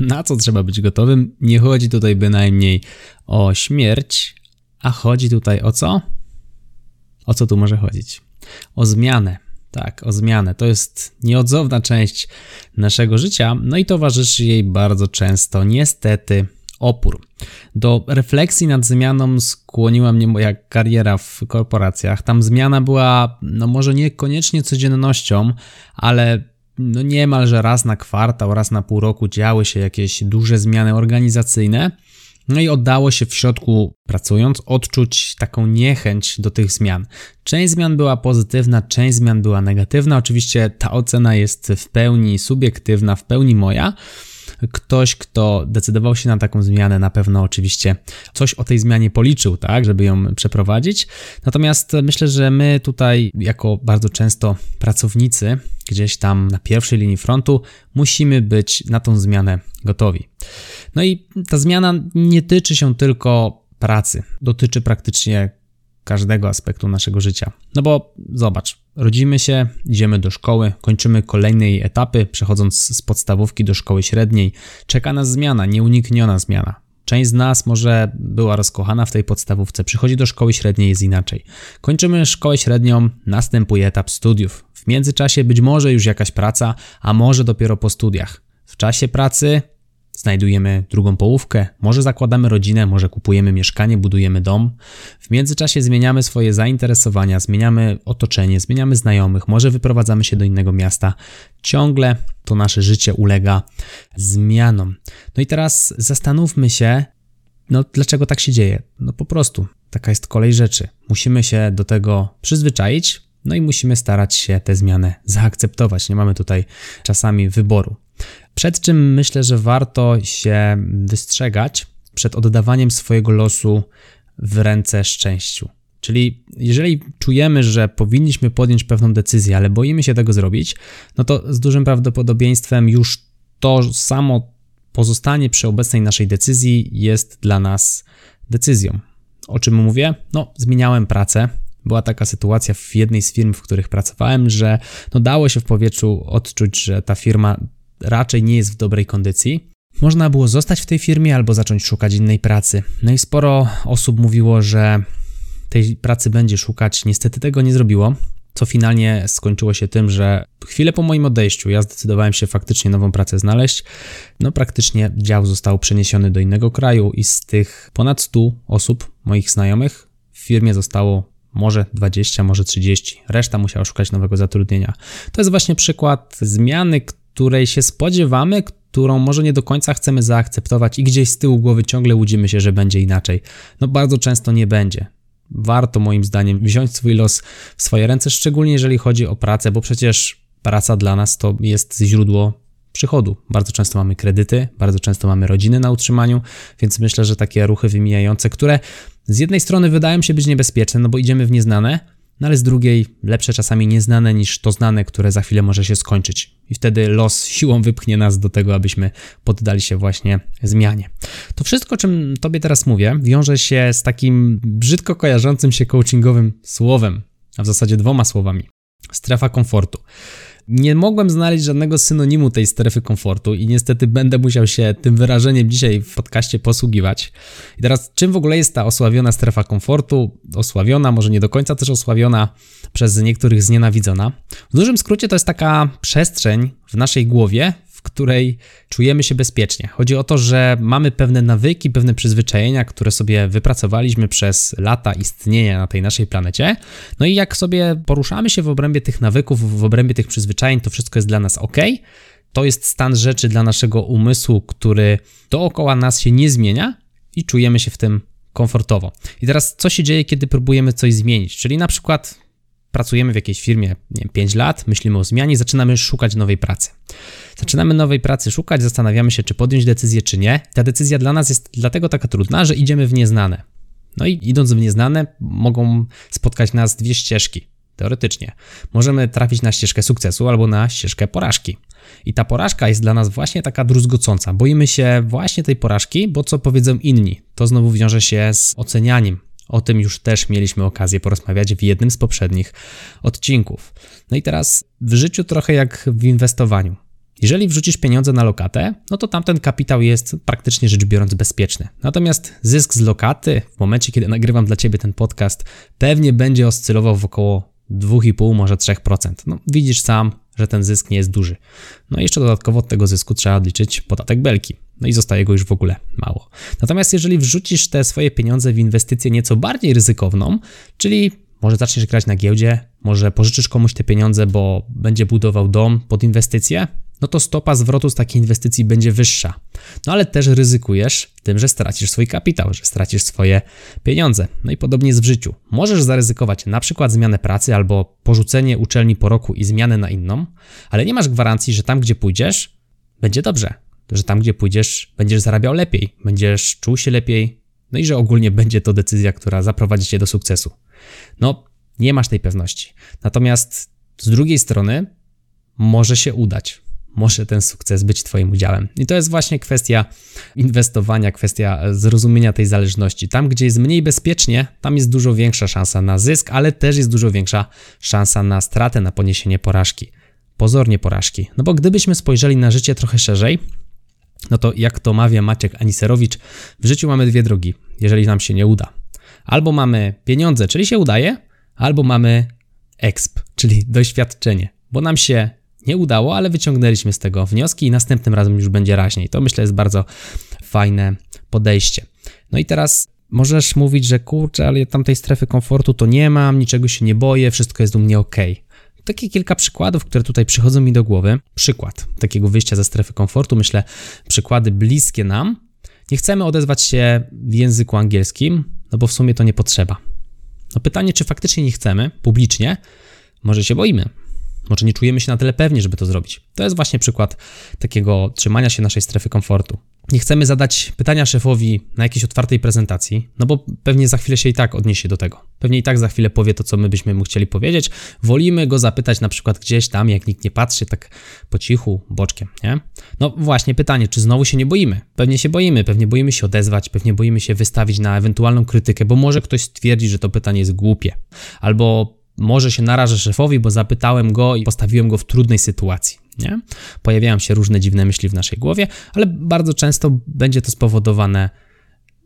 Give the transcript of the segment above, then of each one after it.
Na co trzeba być gotowym? Nie chodzi tutaj bynajmniej o śmierć, a chodzi tutaj o co? O co tu może chodzić? O zmianę. Tak, o zmianę. To jest nieodzowna część naszego życia, no i towarzyszy jej bardzo często, niestety, opór. Do refleksji nad zmianą skłoniła mnie moja kariera w korporacjach. Tam zmiana była, no może niekoniecznie codziennością, ale no niemalże raz na kwartał, raz na pół roku działy się jakieś duże zmiany organizacyjne. No i oddało się w środku, pracując, odczuć taką niechęć do tych zmian. Część zmian była pozytywna, część zmian była negatywna. Oczywiście ta ocena jest w pełni subiektywna, w pełni moja ktoś, kto decydował się na taką zmianę, na pewno oczywiście coś o tej zmianie policzył, tak, żeby ją przeprowadzić. Natomiast myślę, że my tutaj, jako bardzo często pracownicy, gdzieś tam na pierwszej linii frontu, musimy być na tą zmianę gotowi. No i ta zmiana nie tyczy się tylko pracy, dotyczy praktycznie każdego aspektu naszego życia. No bo zobacz, rodzimy się, idziemy do szkoły, kończymy kolejne etapy, przechodząc z podstawówki do szkoły średniej. Czeka nas zmiana, nieunikniona zmiana. Część z nas może była rozkochana w tej podstawówce, przychodzi do szkoły średniej, jest inaczej. Kończymy szkołę średnią, następuje etap studiów. W międzyczasie być może już jakaś praca, a może dopiero po studiach. W czasie pracy Znajdujemy drugą połówkę, może zakładamy rodzinę, może kupujemy mieszkanie, budujemy dom. W międzyczasie zmieniamy swoje zainteresowania, zmieniamy otoczenie, zmieniamy znajomych, może wyprowadzamy się do innego miasta. Ciągle to nasze życie ulega zmianom. No i teraz zastanówmy się, no dlaczego tak się dzieje? No po prostu, taka jest kolej rzeczy. Musimy się do tego przyzwyczaić, no i musimy starać się tę zmianę zaakceptować. Nie mamy tutaj czasami wyboru. Przed czym myślę, że warto się wystrzegać przed oddawaniem swojego losu w ręce szczęściu. Czyli jeżeli czujemy, że powinniśmy podjąć pewną decyzję, ale boimy się tego zrobić, no to z dużym prawdopodobieństwem już to samo pozostanie przy obecnej naszej decyzji jest dla nas decyzją. O czym mówię? No, zmieniałem pracę. Była taka sytuacja w jednej z firm, w których pracowałem, że no dało się w powietrzu odczuć, że ta firma raczej nie jest w dobrej kondycji. Można było zostać w tej firmie albo zacząć szukać innej pracy. No i sporo osób mówiło, że tej pracy będzie szukać. Niestety tego nie zrobiło, co finalnie skończyło się tym, że chwilę po moim odejściu ja zdecydowałem się faktycznie nową pracę znaleźć. No praktycznie dział został przeniesiony do innego kraju i z tych ponad 100 osób, moich znajomych, w firmie zostało może 20, może 30. Reszta musiała szukać nowego zatrudnienia. To jest właśnie przykład zmiany, której się spodziewamy, którą może nie do końca chcemy zaakceptować i gdzieś z tyłu głowy ciągle łudzimy się, że będzie inaczej. No bardzo często nie będzie. Warto moim zdaniem wziąć swój los w swoje ręce, szczególnie jeżeli chodzi o pracę, bo przecież praca dla nas to jest źródło przychodu. Bardzo często mamy kredyty, bardzo często mamy rodziny na utrzymaniu, więc myślę, że takie ruchy wymijające, które z jednej strony wydają się być niebezpieczne, no bo idziemy w nieznane, no ale z drugiej lepsze czasami nieznane niż to znane, które za chwilę może się skończyć. I wtedy los siłą wypchnie nas do tego, abyśmy poddali się właśnie zmianie. To wszystko, o czym Tobie teraz mówię, wiąże się z takim brzydko kojarzącym się coachingowym słowem, a w zasadzie dwoma słowami. Strefa komfortu. Nie mogłem znaleźć żadnego synonimu tej strefy komfortu i niestety będę musiał się tym wyrażeniem dzisiaj w podcaście posługiwać. I teraz, czym w ogóle jest ta osławiona strefa komfortu? Osławiona, może nie do końca też osławiona, przez niektórych znienawidzona. W dużym skrócie to jest taka przestrzeń w naszej głowie, której czujemy się bezpiecznie. Chodzi o to, że mamy pewne nawyki, pewne przyzwyczajenia, które sobie wypracowaliśmy przez lata istnienia na tej naszej planecie. No i jak sobie poruszamy się w obrębie tych nawyków, w obrębie tych przyzwyczajeń, to wszystko jest dla nas ok. To jest stan rzeczy dla naszego umysłu, który dookoła nas się nie zmienia i czujemy się w tym komfortowo. I teraz co się dzieje, kiedy próbujemy coś zmienić? Czyli na przykład pracujemy w jakiejś firmie nie wiem, 5 lat, myślimy o zmianie, zaczynamy szukać nowej pracy. Zaczynamy nowej pracy szukać, zastanawiamy się, czy podjąć decyzję, czy nie. Ta decyzja dla nas jest dlatego taka trudna, że idziemy w nieznane. No i idąc w nieznane, mogą spotkać nas dwie ścieżki. Teoretycznie. Możemy trafić na ścieżkę sukcesu albo na ścieżkę porażki. I ta porażka jest dla nas właśnie taka druzgocąca. Boimy się właśnie tej porażki, bo co powiedzą inni? To znowu wiąże się z ocenianiem. O tym już też mieliśmy okazję porozmawiać w jednym z poprzednich odcinków. No i teraz w życiu trochę jak w inwestowaniu. Jeżeli wrzucisz pieniądze na lokatę, no to tamten kapitał jest praktycznie rzecz biorąc bezpieczny. Natomiast zysk z lokaty, w momencie kiedy nagrywam dla Ciebie ten podcast, pewnie będzie oscylował w około 2,5, może 3%. No, widzisz sam, że ten zysk nie jest duży. No i jeszcze dodatkowo od tego zysku trzeba odliczyć podatek belki. No i zostaje go już w ogóle mało. Natomiast jeżeli wrzucisz te swoje pieniądze w inwestycję nieco bardziej ryzykowną, czyli może zaczniesz grać na giełdzie, może pożyczysz komuś te pieniądze, bo będzie budował dom pod inwestycję, no to stopa zwrotu z takiej inwestycji będzie wyższa. No ale też ryzykujesz tym, że stracisz swój kapitał, że stracisz swoje pieniądze. No i podobnie jest w życiu. Możesz zaryzykować na przykład zmianę pracy albo porzucenie uczelni po roku i zmianę na inną, ale nie masz gwarancji, że tam, gdzie pójdziesz, będzie dobrze. Że tam, gdzie pójdziesz, będziesz zarabiał lepiej, będziesz czuł się lepiej, no i że ogólnie będzie to decyzja, która zaprowadzi cię do sukcesu. No, nie masz tej pewności. Natomiast z drugiej strony może się udać może ten sukces być Twoim udziałem. I to jest właśnie kwestia inwestowania, kwestia zrozumienia tej zależności. Tam, gdzie jest mniej bezpiecznie, tam jest dużo większa szansa na zysk, ale też jest dużo większa szansa na stratę, na poniesienie porażki. Pozornie porażki. No bo gdybyśmy spojrzeli na życie trochę szerzej, no to jak to mawia Maciek Aniserowicz, w życiu mamy dwie drogi, jeżeli nam się nie uda. Albo mamy pieniądze, czyli się udaje, albo mamy exp, czyli doświadczenie, bo nam się nie udało, ale wyciągnęliśmy z tego wnioski i następnym razem już będzie raźniej. To myślę jest bardzo fajne podejście. No i teraz możesz mówić, że kurczę, ale tam tej strefy komfortu to nie mam, niczego się nie boję, wszystko jest u mnie ok. Takie kilka przykładów, które tutaj przychodzą mi do głowy. Przykład takiego wyjścia ze strefy komfortu, myślę, przykłady bliskie nam. Nie chcemy odezwać się w języku angielskim, no bo w sumie to nie potrzeba. No pytanie, czy faktycznie nie chcemy publicznie, może się boimy, może nie czujemy się na tyle pewni, żeby to zrobić. To jest właśnie przykład takiego trzymania się naszej strefy komfortu. Nie chcemy zadać pytania szefowi na jakiejś otwartej prezentacji, no bo pewnie za chwilę się i tak odniesie do tego. Pewnie i tak za chwilę powie to, co my byśmy mu chcieli powiedzieć. Wolimy go zapytać na przykład gdzieś tam, jak nikt nie patrzy, tak po cichu, boczkiem, nie? No właśnie pytanie, czy znowu się nie boimy? Pewnie się boimy, pewnie boimy się odezwać, pewnie boimy się wystawić na ewentualną krytykę, bo może ktoś stwierdzi, że to pytanie jest głupie. Albo może się narażę szefowi, bo zapytałem go i postawiłem go w trudnej sytuacji. Nie? Pojawiają się różne dziwne myśli w naszej głowie, ale bardzo często będzie to spowodowane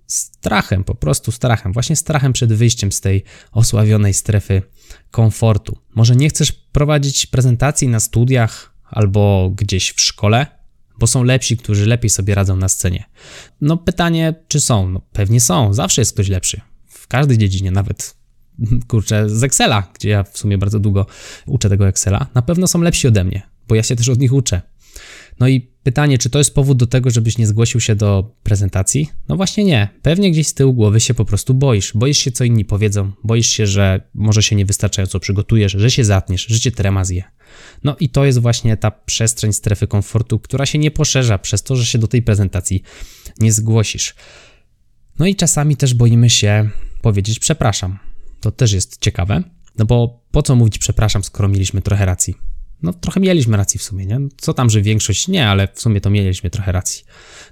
strachem, po prostu strachem, właśnie strachem przed wyjściem z tej osławionej strefy komfortu. Może nie chcesz prowadzić prezentacji na studiach albo gdzieś w szkole, bo są lepsi, którzy lepiej sobie radzą na scenie. No pytanie, czy są? No pewnie są, zawsze jest ktoś lepszy. W każdej dziedzinie, nawet kurczę, z Excela, gdzie ja w sumie bardzo długo uczę tego Excela, na pewno są lepsi ode mnie, bo ja się też od nich uczę. No i pytanie, czy to jest powód do tego, żebyś nie zgłosił się do prezentacji? No właśnie nie. Pewnie gdzieś z tyłu głowy się po prostu boisz. Boisz się, co inni powiedzą. Boisz się, że może się niewystarczająco przygotujesz, że się zatniesz, że cię trema zje. No i to jest właśnie ta przestrzeń strefy komfortu, która się nie poszerza przez to, że się do tej prezentacji nie zgłosisz. No i czasami też boimy się powiedzieć przepraszam. To też jest ciekawe, no bo po co mówić przepraszam, skoro mieliśmy trochę racji? No trochę mieliśmy racji w sumie, nie? Co tam, że większość nie, ale w sumie to mieliśmy trochę racji.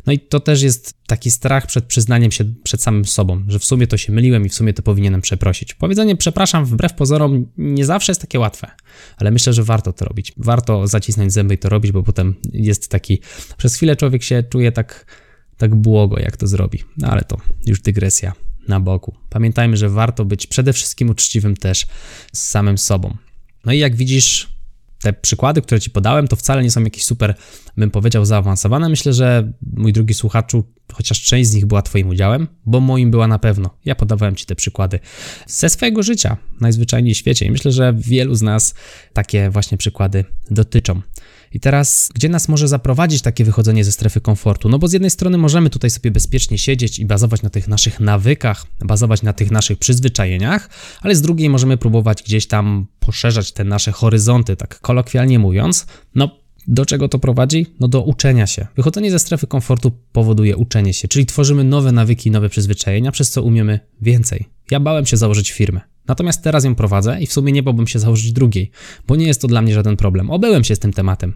No i to też jest taki strach przed przyznaniem się przed samym sobą, że w sumie to się myliłem i w sumie to powinienem przeprosić. Powiedzenie przepraszam wbrew pozorom nie zawsze jest takie łatwe, ale myślę, że warto to robić. Warto zacisnąć zęby i to robić, bo potem jest taki, przez chwilę człowiek się czuje tak, tak błogo, jak to zrobi. No ale to już dygresja na boku. Pamiętajmy, że warto być przede wszystkim uczciwym też z samym sobą. No i jak widzisz, te przykłady, które ci podałem, to wcale nie są jakieś super, bym powiedział, zaawansowane. Myślę, że mój drugi słuchaczu, chociaż część z nich była Twoim udziałem, bo moim była na pewno. Ja podawałem Ci te przykłady ze swojego życia, najzwyczajniej w świecie, i myślę, że wielu z nas takie właśnie przykłady dotyczą. I teraz, gdzie nas może zaprowadzić takie wychodzenie ze strefy komfortu? No bo z jednej strony możemy tutaj sobie bezpiecznie siedzieć i bazować na tych naszych nawykach, bazować na tych naszych przyzwyczajeniach, ale z drugiej możemy próbować gdzieś tam poszerzać te nasze horyzonty, tak kolokwialnie mówiąc. No, do czego to prowadzi? No do uczenia się. Wychodzenie ze strefy komfortu powoduje uczenie się, czyli tworzymy nowe nawyki, nowe przyzwyczajenia, przez co umiemy więcej. Ja bałem się założyć firmę. Natomiast teraz ją prowadzę i w sumie nie bałbym się założyć drugiej, bo nie jest to dla mnie żaden problem. Obyłem się z tym tematem.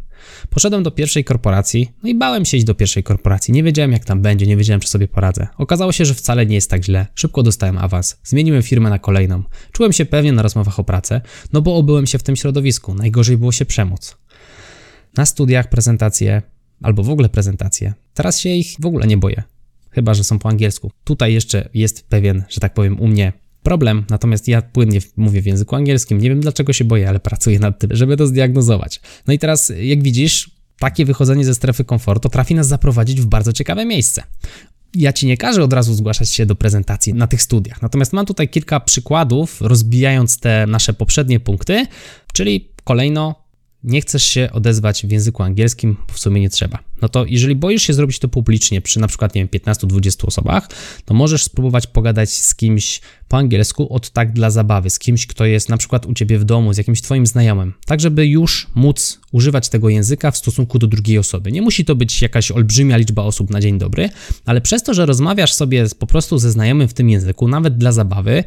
Poszedłem do pierwszej korporacji, no i bałem się iść do pierwszej korporacji. Nie wiedziałem, jak tam będzie, nie wiedziałem, czy sobie poradzę. Okazało się, że wcale nie jest tak źle. Szybko dostałem awans. Zmieniłem firmę na kolejną. Czułem się pewnie na rozmowach o pracę, no bo obyłem się w tym środowisku. Najgorzej było się przemóc. Na studiach prezentacje, albo w ogóle prezentacje. Teraz się ich w ogóle nie boję. Chyba, że są po angielsku. Tutaj jeszcze jest pewien, że tak powiem, u mnie problem, natomiast ja płynnie mówię w języku angielskim. Nie wiem dlaczego się boję, ale pracuję nad tym, żeby to zdiagnozować. No i teraz, jak widzisz, takie wychodzenie ze strefy komfortu trafi nas zaprowadzić w bardzo ciekawe miejsce. Ja ci nie każę od razu zgłaszać się do prezentacji na tych studiach. Natomiast mam tutaj kilka przykładów, rozbijając te nasze poprzednie punkty, czyli kolejno nie chcesz się odezwać w języku angielskim, bo w sumie nie trzeba. No to jeżeli boisz się zrobić to publicznie przy na przykład, nie wiem, 15-20 osobach, to możesz spróbować pogadać z kimś po angielsku od tak dla zabawy, z kimś, kto jest na przykład u ciebie w domu, z jakimś twoim znajomym, tak żeby już móc używać tego języka w stosunku do drugiej osoby. Nie musi to być jakaś olbrzymia liczba osób na dzień dobry, ale przez to, że rozmawiasz sobie po prostu ze znajomym w tym języku, nawet dla zabawy,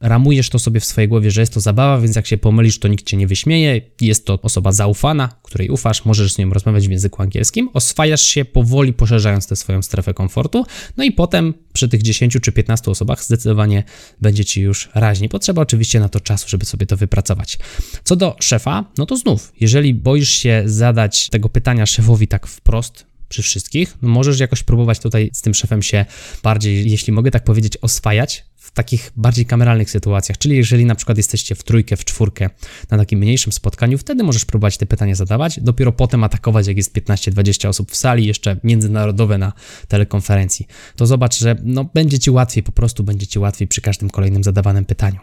ramujesz to sobie w swojej głowie, że jest to zabawa, więc jak się pomylisz, to nikt cię nie wyśmieje, jest to osoba zaufana, której ufasz, możesz z nią rozmawiać w języku angielskim, oswajasz się powoli, poszerzając tę swoją strefę komfortu, no i potem przy tych 10 czy 15 osobach zdecydowanie będzie ci już raźniej. Potrzeba oczywiście na to czasu, żeby sobie to wypracować. Co do szefa, no to znów, jeżeli boisz się zadać tego pytania szefowi tak wprost, przy wszystkich. No możesz jakoś próbować tutaj z tym szefem się bardziej, jeśli mogę tak powiedzieć, oswajać, takich bardziej kameralnych sytuacjach, czyli jeżeli na przykład jesteście w trójkę, w czwórkę na takim mniejszym spotkaniu, wtedy możesz próbować te pytania zadawać, dopiero potem atakować, jak jest 15-20 osób w sali, jeszcze międzynarodowe na telekonferencji. To zobacz, że no, będzie Ci łatwiej, po prostu będzie Ci łatwiej przy każdym kolejnym zadawanym pytaniu.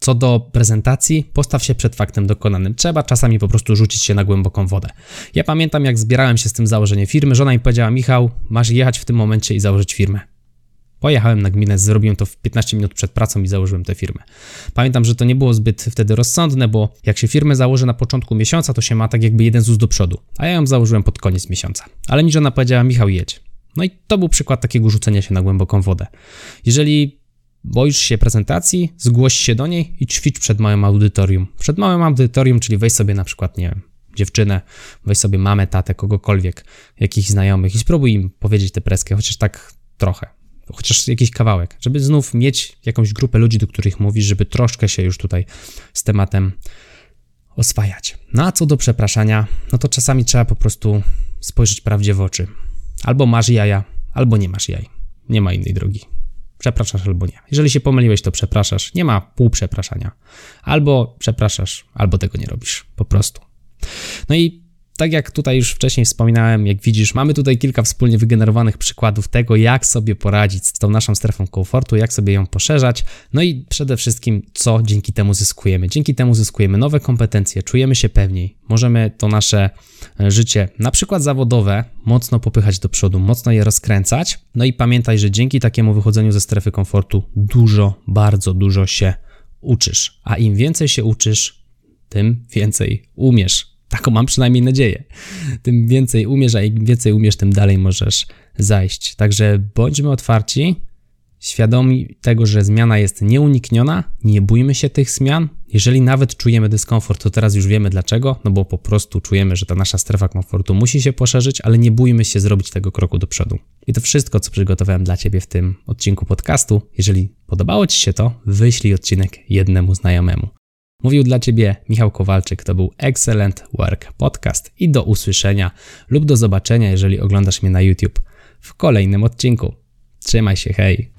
Co do prezentacji, postaw się przed faktem dokonanym. Trzeba czasami po prostu rzucić się na głęboką wodę. Ja pamiętam, jak zbierałem się z tym założeniem firmy, żona mi powiedziała: Michał, masz jechać w tym momencie i założyć firmę. Pojechałem na gminę, zrobiłem to w 15 minut przed pracą i założyłem tę firmę. Pamiętam, że to nie było zbyt wtedy rozsądne, bo jak się firmę założy na początku miesiąca, to się ma tak jakby jeden ZUS do przodu, a ja ją założyłem pod koniec miesiąca. Ale mi żona powiedziała, Michał, jedź. No i to był przykład takiego rzucenia się na głęboką wodę. Jeżeli boisz się prezentacji, zgłoś się do niej i ćwicz przed małym audytorium. Przed małym audytorium, czyli weź sobie na przykład, nie wiem, dziewczynę, weź sobie mamę, tatę, kogokolwiek, jakichś znajomych i spróbuj im powiedzieć tę preskę, chociaż tak trochę chociaż jakiś kawałek, żeby znów mieć jakąś grupę ludzi, do których mówisz, żeby troszkę się już tutaj z tematem oswajać. No a co do przepraszania, no to czasami trzeba po prostu spojrzeć prawdzie w oczy. Albo masz jaja, albo nie masz jaj. Nie ma innej drogi. Przepraszasz albo nie. Jeżeli się pomyliłeś, to przepraszasz. Nie ma pół przepraszania. Albo przepraszasz, albo tego nie robisz. Po prostu. No i tak jak tutaj już wcześniej wspominałem, jak widzisz, mamy tutaj kilka wspólnie wygenerowanych przykładów tego, jak sobie poradzić z tą naszą strefą komfortu, jak sobie ją poszerzać, no i przede wszystkim, co dzięki temu zyskujemy. Dzięki temu zyskujemy nowe kompetencje, czujemy się pewniej, możemy to nasze e, życie, na przykład zawodowe, mocno popychać do przodu, mocno je rozkręcać. No i pamiętaj, że dzięki takiemu wychodzeniu ze strefy komfortu dużo, bardzo dużo się uczysz. A im więcej się uczysz, tym więcej umiesz. Taką mam przynajmniej nadzieję. Tym więcej umiesz, a im więcej umiesz, tym dalej możesz zajść. Także bądźmy otwarci, świadomi tego, że zmiana jest nieunikniona, nie bójmy się tych zmian. Jeżeli nawet czujemy dyskomfort, to teraz już wiemy dlaczego, no bo po prostu czujemy, że ta nasza strefa komfortu musi się poszerzyć, ale nie bójmy się zrobić tego kroku do przodu. I to wszystko, co przygotowałem dla Ciebie w tym odcinku podcastu. Jeżeli podobało Ci się to, wyślij odcinek jednemu znajomemu. Mówił dla Ciebie Michał Kowalczyk, to był Excellent Work Podcast i do usłyszenia lub do zobaczenia, jeżeli oglądasz mnie na YouTube w kolejnym odcinku. Trzymaj się, hej!